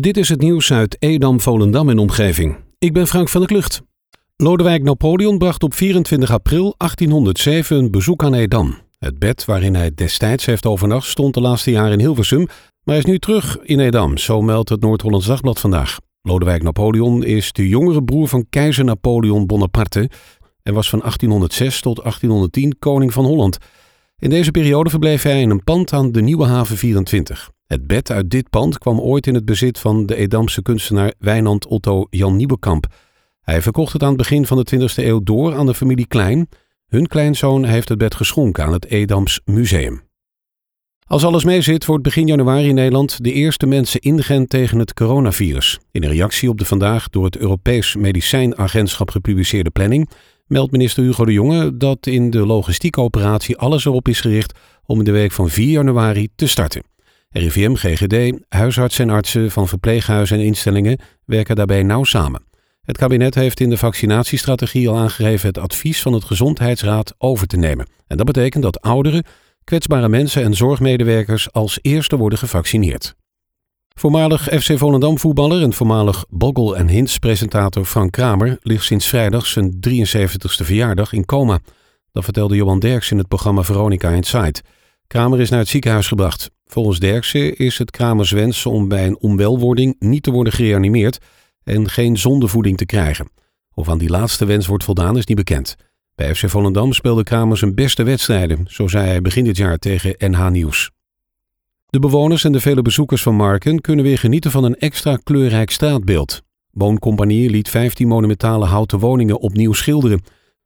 Dit is het nieuws uit Edam, Volendam en omgeving. Ik ben Frank van der Klucht. Lodewijk Napoleon bracht op 24 april 1807 een bezoek aan Edam. Het bed waarin hij destijds heeft overnacht stond de laatste jaren in Hilversum, maar is nu terug in Edam, zo meldt het Noord-Hollands Dagblad vandaag. Lodewijk Napoleon is de jongere broer van keizer Napoleon Bonaparte en was van 1806 tot 1810 koning van Holland. In deze periode verbleef hij in een pand aan de Nieuwe Haven 24. Het bed uit dit pand kwam ooit in het bezit van de Edamse kunstenaar Wijnand Otto Jan Nieuwekamp. Hij verkocht het aan het begin van de 20e eeuw door aan de familie Klein. Hun kleinzoon heeft het bed geschonken aan het Edams Museum. Als alles meezit, wordt begin januari in Nederland de eerste mensen ingeënt tegen het coronavirus. In reactie op de vandaag door het Europees Medicijnagentschap gepubliceerde planning meldt minister Hugo de Jonge dat in de logistieke operatie alles erop is gericht om in de week van 4 januari te starten. RIVM, GGD, huisartsen en artsen van verpleeghuizen en instellingen werken daarbij nauw samen. Het kabinet heeft in de vaccinatiestrategie al aangegeven het advies van het Gezondheidsraad over te nemen. En dat betekent dat ouderen, kwetsbare mensen en zorgmedewerkers als eerste worden gevaccineerd. Voormalig FC Volendam voetballer en voormalig Boggel en Hints presentator Frank Kramer ligt sinds vrijdag zijn 73ste verjaardag in coma. Dat vertelde Johan Derks in het programma Veronica Inside. Kramer is naar het ziekenhuis gebracht. Volgens Derksen is het Kramers wens om bij een onwelwording niet te worden gereanimeerd en geen zondevoeding te krijgen. Of aan die laatste wens wordt voldaan is niet bekend. Bij FC Volendam speelde Kramer zijn beste wedstrijden, zo zei hij begin dit jaar tegen NH Nieuws. De bewoners en de vele bezoekers van Marken kunnen weer genieten van een extra kleurrijk straatbeeld. Wooncompagnie liet 15 monumentale houten woningen opnieuw schilderen.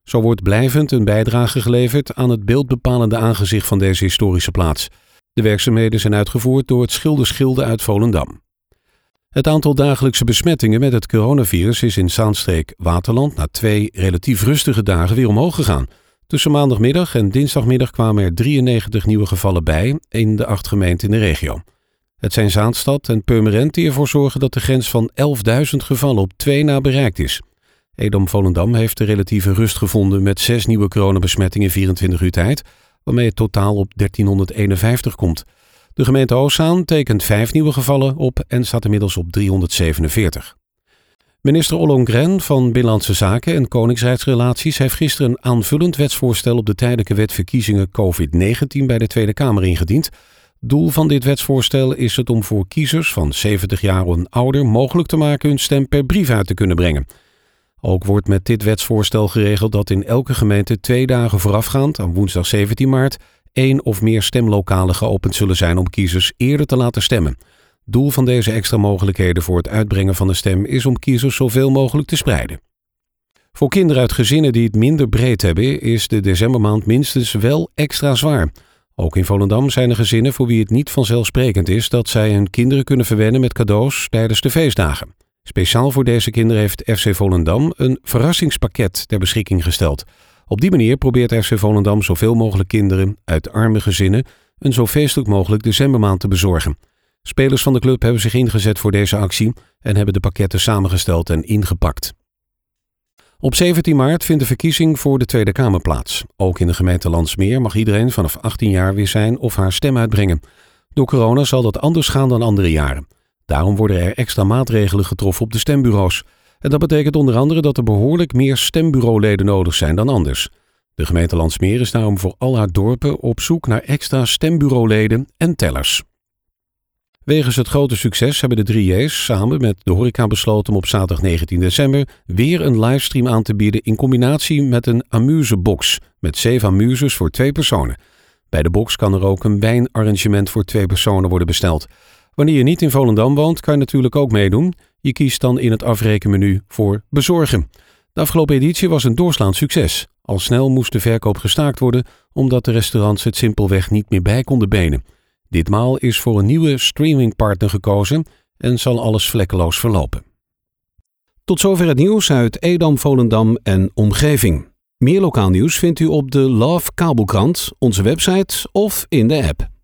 Zo wordt blijvend een bijdrage geleverd aan het beeldbepalende aangezicht van deze historische plaats. De werkzaamheden zijn uitgevoerd door het Schilderschilde uit Volendam. Het aantal dagelijkse besmettingen met het coronavirus is in Zaanstreek-Waterland na twee relatief rustige dagen weer omhoog gegaan. Tussen maandagmiddag en dinsdagmiddag kwamen er 93 nieuwe gevallen bij in de acht gemeenten in de regio. Het zijn Zaanstad en Purmerend die ervoor zorgen dat de grens van 11.000 gevallen op twee na bereikt is. Edam-Volendam heeft de relatieve rust gevonden met zes nieuwe coronabesmettingen in 24 uur tijd, waarmee het totaal op 1351 komt. De gemeente Oostzaan tekent vijf nieuwe gevallen op en staat inmiddels op 347. Minister Ollongren van Binnenlandse Zaken en Koningsrijksrelaties heeft gisteren een aanvullend wetsvoorstel op de tijdelijke wet verkiezingen COVID-19 bij de Tweede Kamer ingediend. Doel van dit wetsvoorstel is het om voor kiezers van 70 jaar en ouder mogelijk te maken hun stem per brief uit te kunnen brengen. Ook wordt met dit wetsvoorstel geregeld dat in elke gemeente twee dagen voorafgaand aan woensdag 17 maart één of meer stemlokalen geopend zullen zijn om kiezers eerder te laten stemmen. Doel van deze extra mogelijkheden voor het uitbrengen van de stem is om kiezers zoveel mogelijk te spreiden. Voor kinderen uit gezinnen die het minder breed hebben, is de decembermaand minstens wel extra zwaar. Ook in Volendam zijn er gezinnen voor wie het niet vanzelfsprekend is dat zij hun kinderen kunnen verwennen met cadeaus tijdens de feestdagen. Speciaal voor deze kinderen heeft FC Volendam een verrassingspakket ter beschikking gesteld. Op die manier probeert FC Volendam zoveel mogelijk kinderen uit arme gezinnen een zo feestelijk mogelijk decembermaand te bezorgen. Spelers van de club hebben zich ingezet voor deze actie en hebben de pakketten samengesteld en ingepakt. Op 17 maart vindt de verkiezing voor de Tweede Kamer plaats. Ook in de gemeente Landsmeer mag iedereen vanaf 18 jaar weer zijn of haar stem uitbrengen. Door corona zal dat anders gaan dan andere jaren. Daarom worden er extra maatregelen getroffen op de stembureaus. En dat betekent onder andere dat er behoorlijk meer stembureauleden nodig zijn dan anders. De gemeente Landsmeer is daarom voor al haar dorpen op zoek naar extra stembureauleden en tellers. Wegens het grote succes hebben de drie J's samen met de horeca besloten om op zaterdag 19 december weer een livestream aan te bieden in combinatie met een amusebox met zeven amuses voor twee personen. Bij de box kan er ook een wijnarrangement voor twee personen worden besteld. Wanneer je niet in Volendam woont, kan je natuurlijk ook meedoen. Je kiest dan in het afrekenmenu voor bezorgen. De afgelopen editie was een doorslaand succes. Al snel moest de verkoop gestaakt worden omdat de restaurants het simpelweg niet meer bij konden benen. Ditmaal is voor een nieuwe streamingpartner gekozen en zal alles vlekkeloos verlopen. Tot zover het nieuws uit Edam, Volendam en omgeving. Meer lokaal nieuws vindt u op de Love Kabelkrant, onze website of in de app.